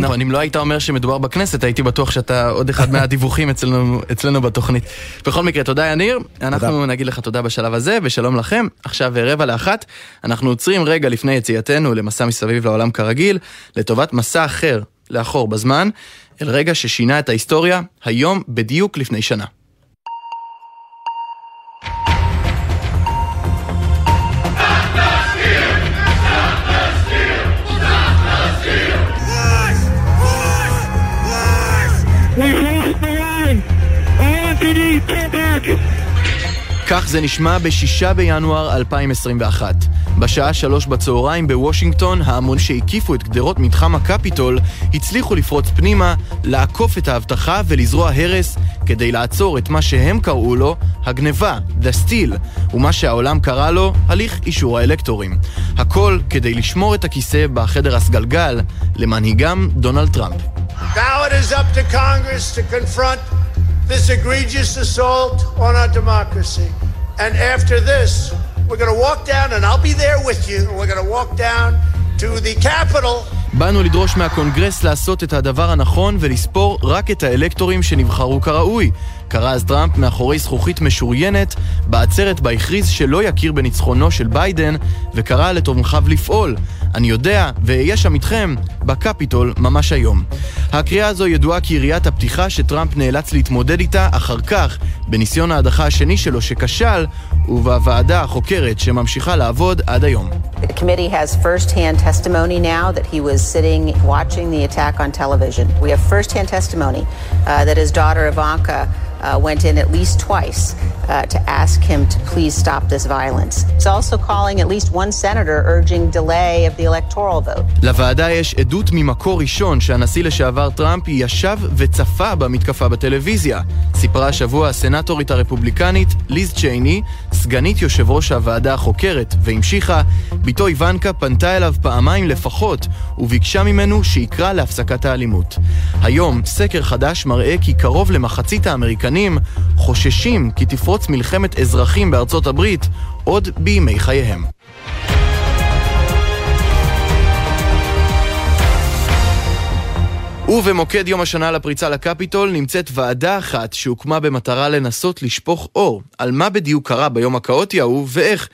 נכון, אם לא היית אומר שמדובר בכנסת, הייתי בטוח שאתה עוד אחד מהדיווחים אצלנו, אצלנו בתוכנית. בכל מקרה, תודה יניר. אנחנו תודה. נגיד לך תודה בשלב הזה, ושלום לכם. עכשיו רבע לאחת, אנחנו עוצרים רגע לפני יציאתנו למסע מסביב לעולם כרגיל, לטובת מסע אחר, לאחור בזמן, אל רגע ששינה את ההיסטוריה, היום בדיוק לפני שנה. כך זה נשמע ב-6 בינואר 2021. בשעה שלוש בצהריים בוושינגטון, ההמון שהקיפו את גדרות מתחם הקפיטול הצליחו לפרוץ פנימה, לעקוף את האבטחה ולזרוע הרס כדי לעצור את מה שהם קראו לו הגניבה, The Steal, ומה שהעולם קרא לו הליך אישור האלקטורים. הכל כדי לשמור את הכיסא בחדר הסגלגל למנהיגם דונלד טראמפ. Now it is up to Congress to confront this egregious assault on our democracy. And after this, we're going to walk down, and I'll be there with you, we're going to walk down to the Capitol. באנו לדרוש מהקונגרס לעשות את הדבר הנכון ולספור רק את האלקטורים שנבחרו כראוי. קרא אז טראמפ מאחורי זכוכית משוריינת, בעצרת בה הכריז שלא יכיר בניצחונו של ביידן, וקרא לתומכיו לפעול. אני יודע, ואהיה שם איתכם, בקפיטול ממש היום. הקריאה הזו ידועה כיריית הפתיחה שטראמפ נאלץ להתמודד איתה אחר כך, בניסיון ההדחה השני שלו שכשל, ובוועדה החוקרת שממשיכה לעבוד עד היום. Uh, that his daughter Ivanka uh, went in at least twice uh, to ask him to please stop this violence. He's also calling at least one senator urging delay of the electoral vote. לוועדה יש עדות ממקור ראשון שהנשיא לשעבר טראמפ ישב וצפה במתקפה בטלוויזיה. סיפרה השבוע הסנטורית הרפובליקנית ליז צ'ייני, סגנית יושב ראש הוועדה החוקרת, והמשיכה, בתו איוונקה פנתה אליו פעמיים לפחות, וביקשה ממנו שיקרא להפסקת האלימות. היום, סקר חדש מראה כי קרוב למחצית האמריקנים חוששים כי תפרוץ מלחמת אזרחים בארצות הברית עוד בימי חייהם. ובמוקד יום השנה לפריצה לקפיטול נמצאת ועדה אחת שהוקמה במטרה לנסות לשפוך אור על מה בדיוק קרה ביום הכאוטי ההוא ואיך.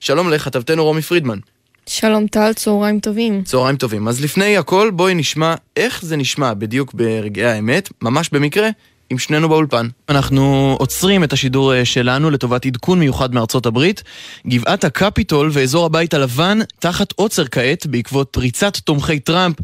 שלום לכתבתנו רומי פרידמן. שלום טל, צהריים טובים. צהריים טובים. אז לפני הכל בואי נשמע איך זה נשמע בדיוק ברגעי האמת, ממש במקרה, עם שנינו באולפן. אנחנו עוצרים את השידור אה, שלנו לטובת עדכון מיוחד מארצות הברית. גבעת הקפיטול ואזור הבית הלבן תחת עוצר כעת בעקבות פריצת תומכי טראמפ.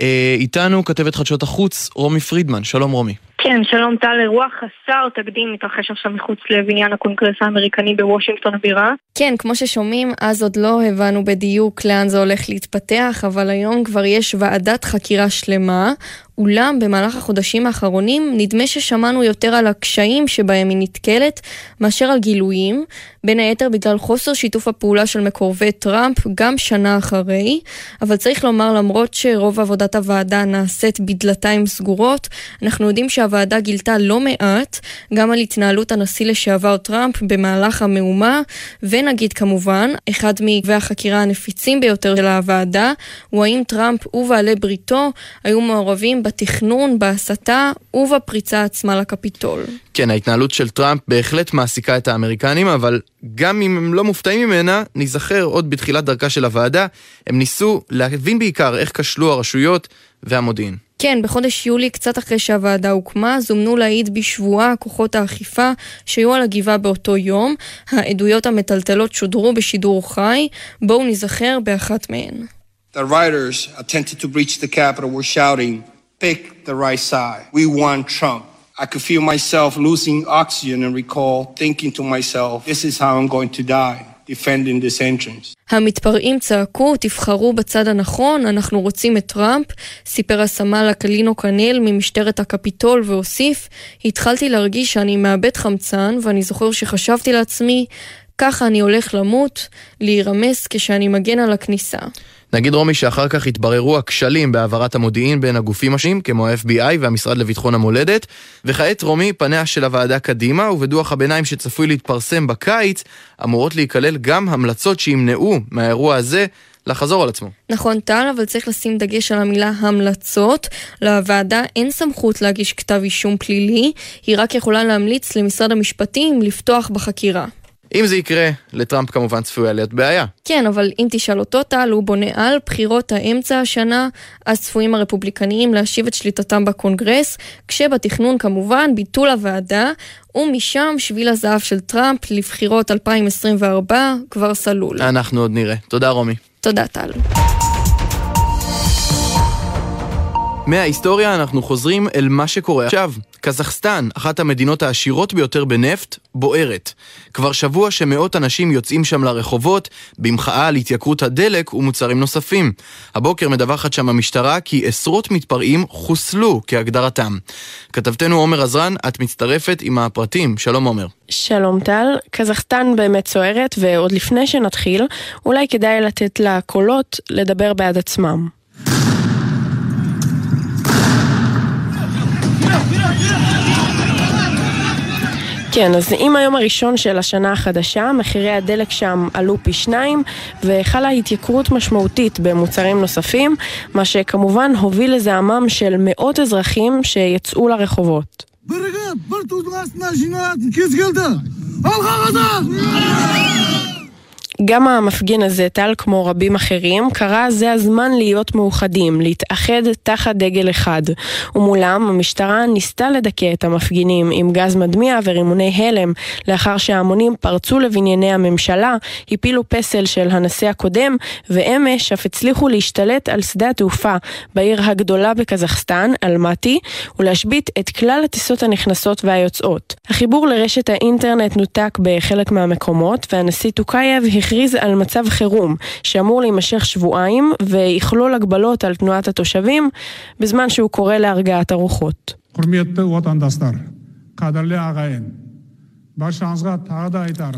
אה, איתנו כתבת חדשות החוץ רומי פרידמן. שלום רומי. כן, שלום טל, אירוע חסר תקדים מתרחש עכשיו מחוץ לבניין הקונגרס האמריקני בוושינגטון הבירה. כן, כמו ששומעים, אז עוד לא הבנו בדיוק לאן זה הולך להתפתח, אבל היום כבר יש ועדת חקירה שלמה, אולם במהלך החודשים האחרונים נדמה ששמענו יותר על הקשיים שבהם היא נתקלת מאשר על גילויים, בין היתר בגלל חוסר שיתוף הפעולה של מקורבי טראמפ גם שנה אחרי, אבל צריך לומר למרות שרוב עבודת הוועדה נעשית בדלתיים סגורות, אנחנו יודעים שהוועדה גילתה לא מעט גם על התנהלות הנשיא לשעבר טראמפ במהלך המהומה, ונגיד כמובן, אחד מעקבי החקירה הנפיצים ביותר של הוועדה הוא האם טראמפ ובעלי בריתו היו מעורבים בתכנון, בהסתה ובפריצה עצמה לקפיטול. כן, ההתנהלות של טראמפ בהחלט מעסיקה את האמריקנים, אבל גם אם הם לא מופתעים ממנה, ניזכר עוד בתחילת דרכה של הוועדה, הם ניסו להבין בעיקר איך כשלו הרשויות והמודיעין. כן, בחודש יולי, קצת אחרי שהוועדה הוקמה, זומנו להעיד בשבועה כוחות האכיפה שהיו על הגבעה באותו יום. העדויות המטלטלות שודרו בשידור חי. בואו ניזכר באחת מהן. The writers attempted to breach the Capitol were shouting, pick the right side. We want Trump. I could feel myself losing oxygen and recall thinking to myself, this is how I'm going to die. defending this entrance. המתפרעים צעקו, תבחרו בצד הנכון, אנחנו רוצים את טראמפ, סיפר הסמל הקלינו קניל ממשטרת הקפיטול והוסיף, התחלתי להרגיש שאני מאבד חמצן ואני זוכר שחשבתי לעצמי, ככה אני הולך למות, להירמס כשאני מגן על הכניסה. נגיד רומי שאחר כך התבררו הכשלים בהעברת המודיעין בין הגופים השונים, כמו ה-FBI והמשרד לביטחון המולדת, וכעת רומי, פניה של הוועדה קדימה, ובדוח הביניים שצפוי להתפרסם בקיץ, אמורות להיכלל גם המלצות שימנעו מהאירוע הזה לחזור על עצמו. נכון, טל, אבל צריך לשים דגש על המילה המלצות. לוועדה אין סמכות להגיש כתב אישום פלילי, היא רק יכולה להמליץ למשרד המשפטים לפתוח בחקירה. אם זה יקרה, לטראמפ כמובן צפויה להיות בעיה. כן, אבל אם תשאל אותו טל, הוא בונה על בחירות האמצע השנה, אז צפויים הרפובליקניים להשיב את שליטתם בקונגרס, כשבתכנון כמובן ביטול הוועדה, ומשם שביל הזהב של טראמפ לבחירות 2024 כבר סלול. אנחנו עוד נראה. תודה רומי. תודה טל. מההיסטוריה אנחנו חוזרים אל מה שקורה עכשיו. קזחסטן, אחת המדינות העשירות ביותר בנפט, בוערת. כבר שבוע שמאות אנשים יוצאים שם לרחובות במחאה על התייקרות הדלק ומוצרים נוספים. הבוקר מדווחת שם המשטרה כי עשרות מתפרעים חוסלו כהגדרתם. כתבתנו עומר עזרן, את מצטרפת עם הפרטים. שלום עומר. שלום טל, קזחסטן באמת סוערת, ועוד לפני שנתחיל, אולי כדאי לתת לה קולות לדבר בעד עצמם. כן, אז עם היום הראשון של השנה החדשה, מחירי הדלק שם עלו פי שניים, וחלה התייקרות משמעותית במוצרים נוספים, מה שכמובן הוביל לזעמם של מאות אזרחים שיצאו לרחובות. גם המפגין הזה, טל, כמו רבים אחרים, קרא זה הזמן להיות מאוחדים, להתאחד תחת דגל אחד. ומולם, המשטרה ניסתה לדכא את המפגינים עם גז מדמיע ורימוני הלם, לאחר שההמונים פרצו לבנייני הממשלה, הפילו פסל של הנשיא הקודם, ואמש אף הצליחו להשתלט על שדה התעופה בעיר הגדולה בקזחסטן, אלמטי, ולהשבית את כלל הטיסות הנכנסות והיוצאות. החיבור לרשת האינטרנט נותק בחלק מהמקומות, והנשיא טוקייב הכריז על מצב חירום שאמור להימשך שבועיים ויכלול הגבלות על תנועת התושבים בזמן שהוא קורא להרגעת הרוחות.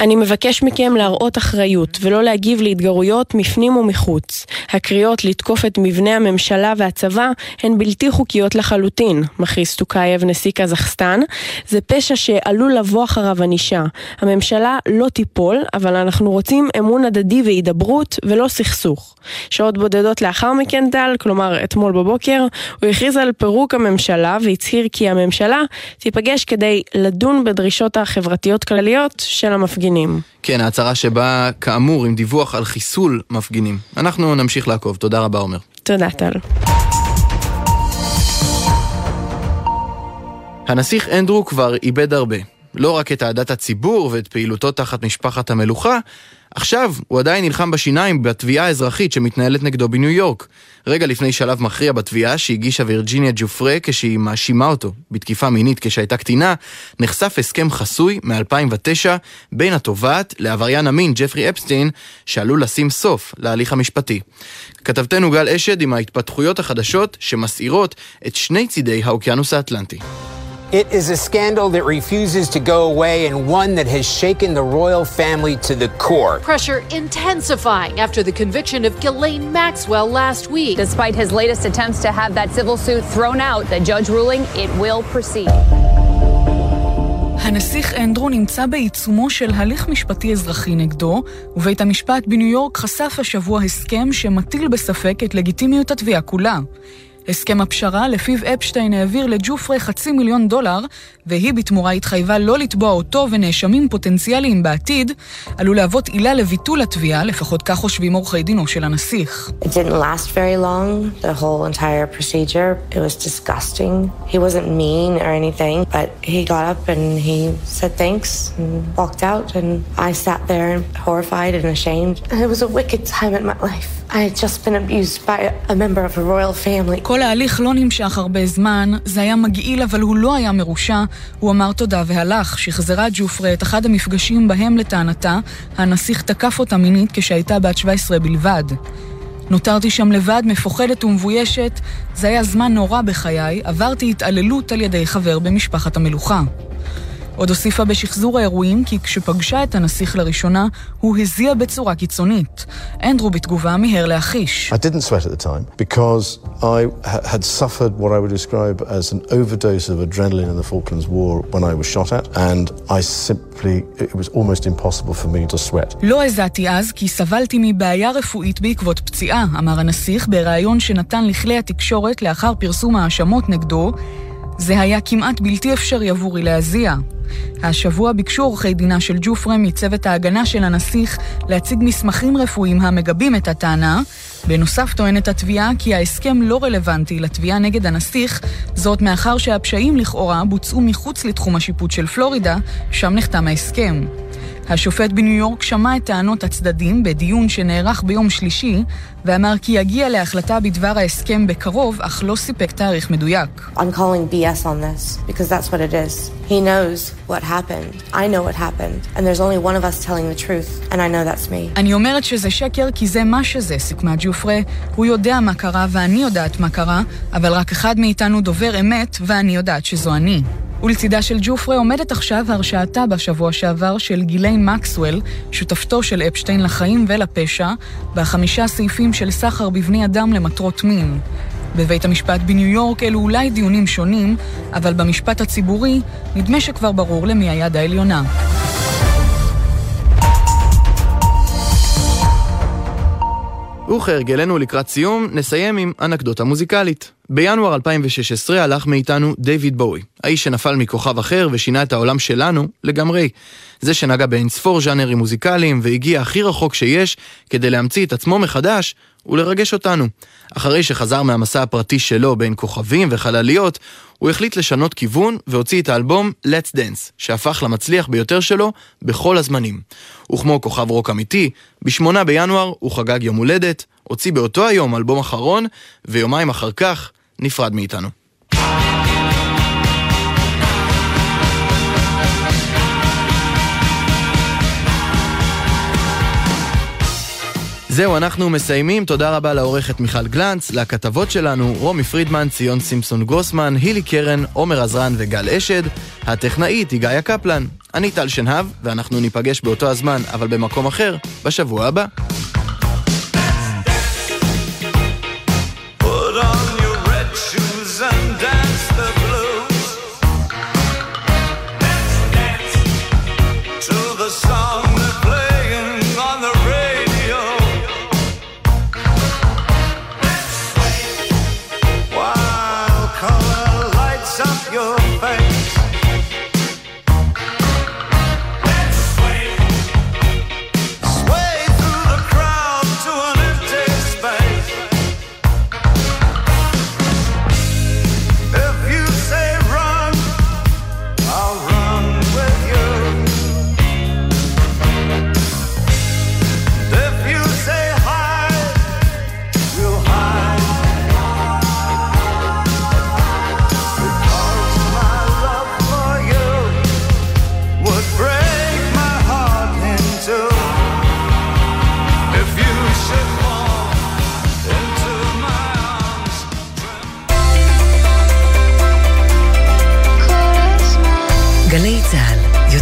אני מבקש מכם להראות אחריות ולא להגיב להתגרויות מפנים ומחוץ. הקריאות לתקוף את מבנה הממשלה והצבא הן בלתי חוקיות לחלוטין, מכריז טוקייב נשיא קזחסטן. זה פשע שעלול לבוא אחריו ענישה. הממשלה לא תיפול, אבל אנחנו רוצים אמון הדדי והידברות ולא סכסוך. שעות בודדות לאחר מכן טל, כלומר אתמול בבוקר, הוא הכריז על פירוק הממשלה והצהיר כי הממשלה תיפגש כדי לדון בדרישות החברתיות חברתיות כלליות של המפגינים. כן, ההצהרה שבאה כאמור עם דיווח על חיסול מפגינים. אנחנו נמשיך לעקוב. תודה רבה, עומר. תודה, טל. הנסיך אנדרו כבר איבד הרבה. לא רק את אהדת הציבור ואת פעילותו תחת משפחת המלוכה, עכשיו הוא עדיין נלחם בשיניים בתביעה האזרחית שמתנהלת נגדו בניו יורק. רגע לפני שלב מכריע בתביעה שהגישה וירג'יניה ג'ופרה כשהיא מאשימה אותו בתקיפה מינית כשהייתה קטינה, נחשף הסכם חסוי מ-2009 בין התובעת לעבריין המין ג'פרי אפסטין, שעלול לשים סוף להליך המשפטי. כתבתנו גל אשד עם ההתפתחויות החדשות שמסעירות את שני צידי האוקיינוס האטלנטי. It is a scandal that refuses to go away and one that has shaken the royal family to the core. Pressure intensifying after the conviction of Ghislaine Maxwell last week. Despite his latest attempts to have that civil suit thrown out, the judge ruling it will proceed. הנסיך אנדרו נמצא בעיצומו של הליך משפטי אזרחי נגדו, ובית המשפט בניו יורק חשף השבוע הסכם שמטיל בספק את לגיטימיות התביעה כולה. הסכם הפשרה לפיו אפשטיין העביר לג'ופרי חצי מיליון דולר, והיא בתמורה התחייבה לא לתבוע אותו ונאשמים פוטנציאליים בעתיד, עלול להוות עילה לביטול התביעה, לפחות כך חושבים עורכי דינו של הנסיך. כל ההליך לא נמשך הרבה זמן, זה היה מגעיל אבל הוא לא היה מרושע. הוא אמר תודה והלך. שחזרה ג'ופרה את אחד המפגשים בהם לטענתה, הנסיך תקף אותה מינית כשהייתה בת 17 בלבד. נותרתי שם לבד, מפוחדת ומבוישת. זה היה זמן נורא בחיי, עברתי התעללות על ידי חבר במשפחת המלוכה. עוד הוסיפה בשחזור האירועים כי כשפגשה את הנסיך לראשונה, הוא הזיע בצורה קיצונית. אנדרו בתגובה מיהר להחיש. I didn't sweat at the time because I had suffered what I would describe as an overdose of adrenaline in the Falklands War when I was shot at, and I simply, it was almost impossible for me to sweat. לא הזעתי אז כי סבלתי מבעיה רפואית בעקבות פציעה, אמר הנסיך בריאיון שנתן לכלי התקשורת לאחר פרסום ההאשמות נגדו. זה היה כמעט בלתי אפשרי עבורי להזיע. השבוע ביקשו עורכי דינה של ג'ופרה מצוות ההגנה של הנסיך להציג מסמכים רפואיים המגבים את הטענה. בנוסף טוענת התביעה כי ההסכם לא רלוונטי לתביעה נגד הנסיך, זאת מאחר שהפשעים לכאורה בוצעו מחוץ לתחום השיפוט של פלורידה, שם נחתם ההסכם. השופט בניו יורק שמע את טענות הצדדים בדיון שנערך ביום שלישי, ואמר כי יגיע להחלטה בדבר ההסכם בקרוב, אך לא סיפק תאריך מדויק. I'm calling BS on this, because that's what it is. He knows what happened. I know what happened. And there's only one of us telling the truth, and I know that's me. אני אומרת שזה שקר כי זה מה שזה, סיכמה ג'ופרה. הוא יודע מה קרה ואני יודעת מה קרה, אבל רק אחד מאיתנו דובר אמת, ואני יודעת שזו אני. ולצידה של ג'ופרה עומדת עכשיו הרשעתה בשבוע שעבר של גילי מקסוול, שותפתו של אפשטיין לחיים ולפשע, בחמישה סעיפים של סחר בבני אדם למטרות מין. בבית המשפט בניו יורק אלו אולי דיונים שונים, אבל במשפט הציבורי נדמה שכבר ברור למי היד העליונה. וכהרגלנו לקראת סיום, נסיים עם אנקדוטה מוזיקלית. בינואר 2016 הלך מאיתנו דיוויד בואי, האיש שנפל מכוכב אחר ושינה את העולם שלנו לגמרי. זה שנגע באין ספור ז'אנרים מוזיקליים והגיע הכי רחוק שיש כדי להמציא את עצמו מחדש ולרגש אותנו. אחרי שחזר מהמסע הפרטי שלו בין כוכבים וחלליות, הוא החליט לשנות כיוון והוציא את האלבום Let's Dance, שהפך למצליח ביותר שלו בכל הזמנים. וכמו כוכב רוק אמיתי, בשמונה בינואר הוא חגג יום הולדת, הוציא באותו היום אלבום אחרון, ויומיים אחר כך נפרד מאיתנו. זהו, אנחנו מסיימים. תודה רבה לעורכת מיכל גלנץ, לכתבות שלנו, רומי פרידמן, ציון סימפסון גרוסמן, הילי קרן, עומר עזרן וגל אשד. הטכנאית היא גאיה קפלן. אני טל שנהב, ואנחנו ניפגש באותו הזמן, אבל במקום אחר, בשבוע הבא.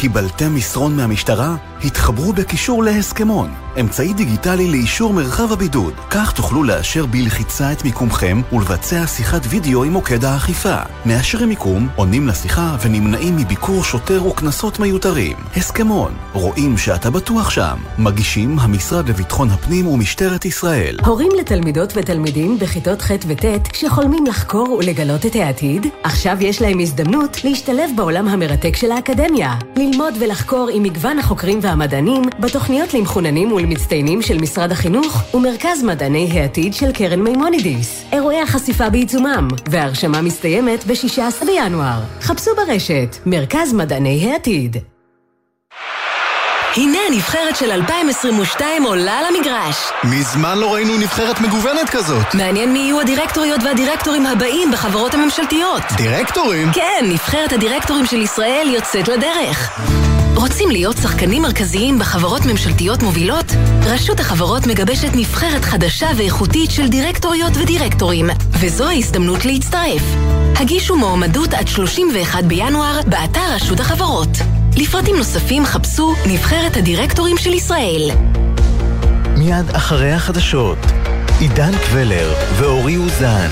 קיבלתם מסרון מהמשטרה? התחברו בקישור להסכמון, אמצעי דיגיטלי לאישור מרחב הבידוד. כך תוכלו לאשר בלחיצה את מיקומכם ולבצע שיחת וידאו עם מוקד האכיפה. מאשרים מיקום, עונים לשיחה ונמנעים מביקור שוטר וקנסות מיותרים. הסכמון, רואים שאתה בטוח שם. מגישים המשרד לביטחון הפנים ומשטרת ישראל. הורים לתלמידות ותלמידים בכיתות ח' וט' שחולמים לחקור ולגלות את העתיד, עכשיו יש להם הזדמנות להשתלב בעולם המרתק של האקדמיה. ללמוד ולחקור עם מגוון החוקרים והמדענים בתוכניות למחוננים ולמצטיינים של משרד החינוך ומרכז מדעני העתיד של קרן מימונידיס. אירועי החשיפה בעיצומם, וההרשמה מסתיימת ב-16 בינואר. חפשו ברשת, מרכז מדעני העתיד. הנה הנבחרת של 2022 עולה למגרש. מזמן לא ראינו נבחרת מגוונת כזאת. מעניין מי יהיו הדירקטוריות והדירקטורים הבאים בחברות הממשלתיות. דירקטורים? כן, נבחרת הדירקטורים של ישראל יוצאת לדרך. רוצים להיות שחקנים מרכזיים בחברות ממשלתיות מובילות? רשות החברות מגבשת נבחרת חדשה ואיכותית של דירקטוריות ודירקטורים, וזו ההזדמנות להצטרף. הגישו מועמדות עד 31 בינואר באתר רשות החברות. לפרטים נוספים חפשו נבחרת הדירקטורים של ישראל. מיד אחרי החדשות, עידן קבלר ואורי אוזן.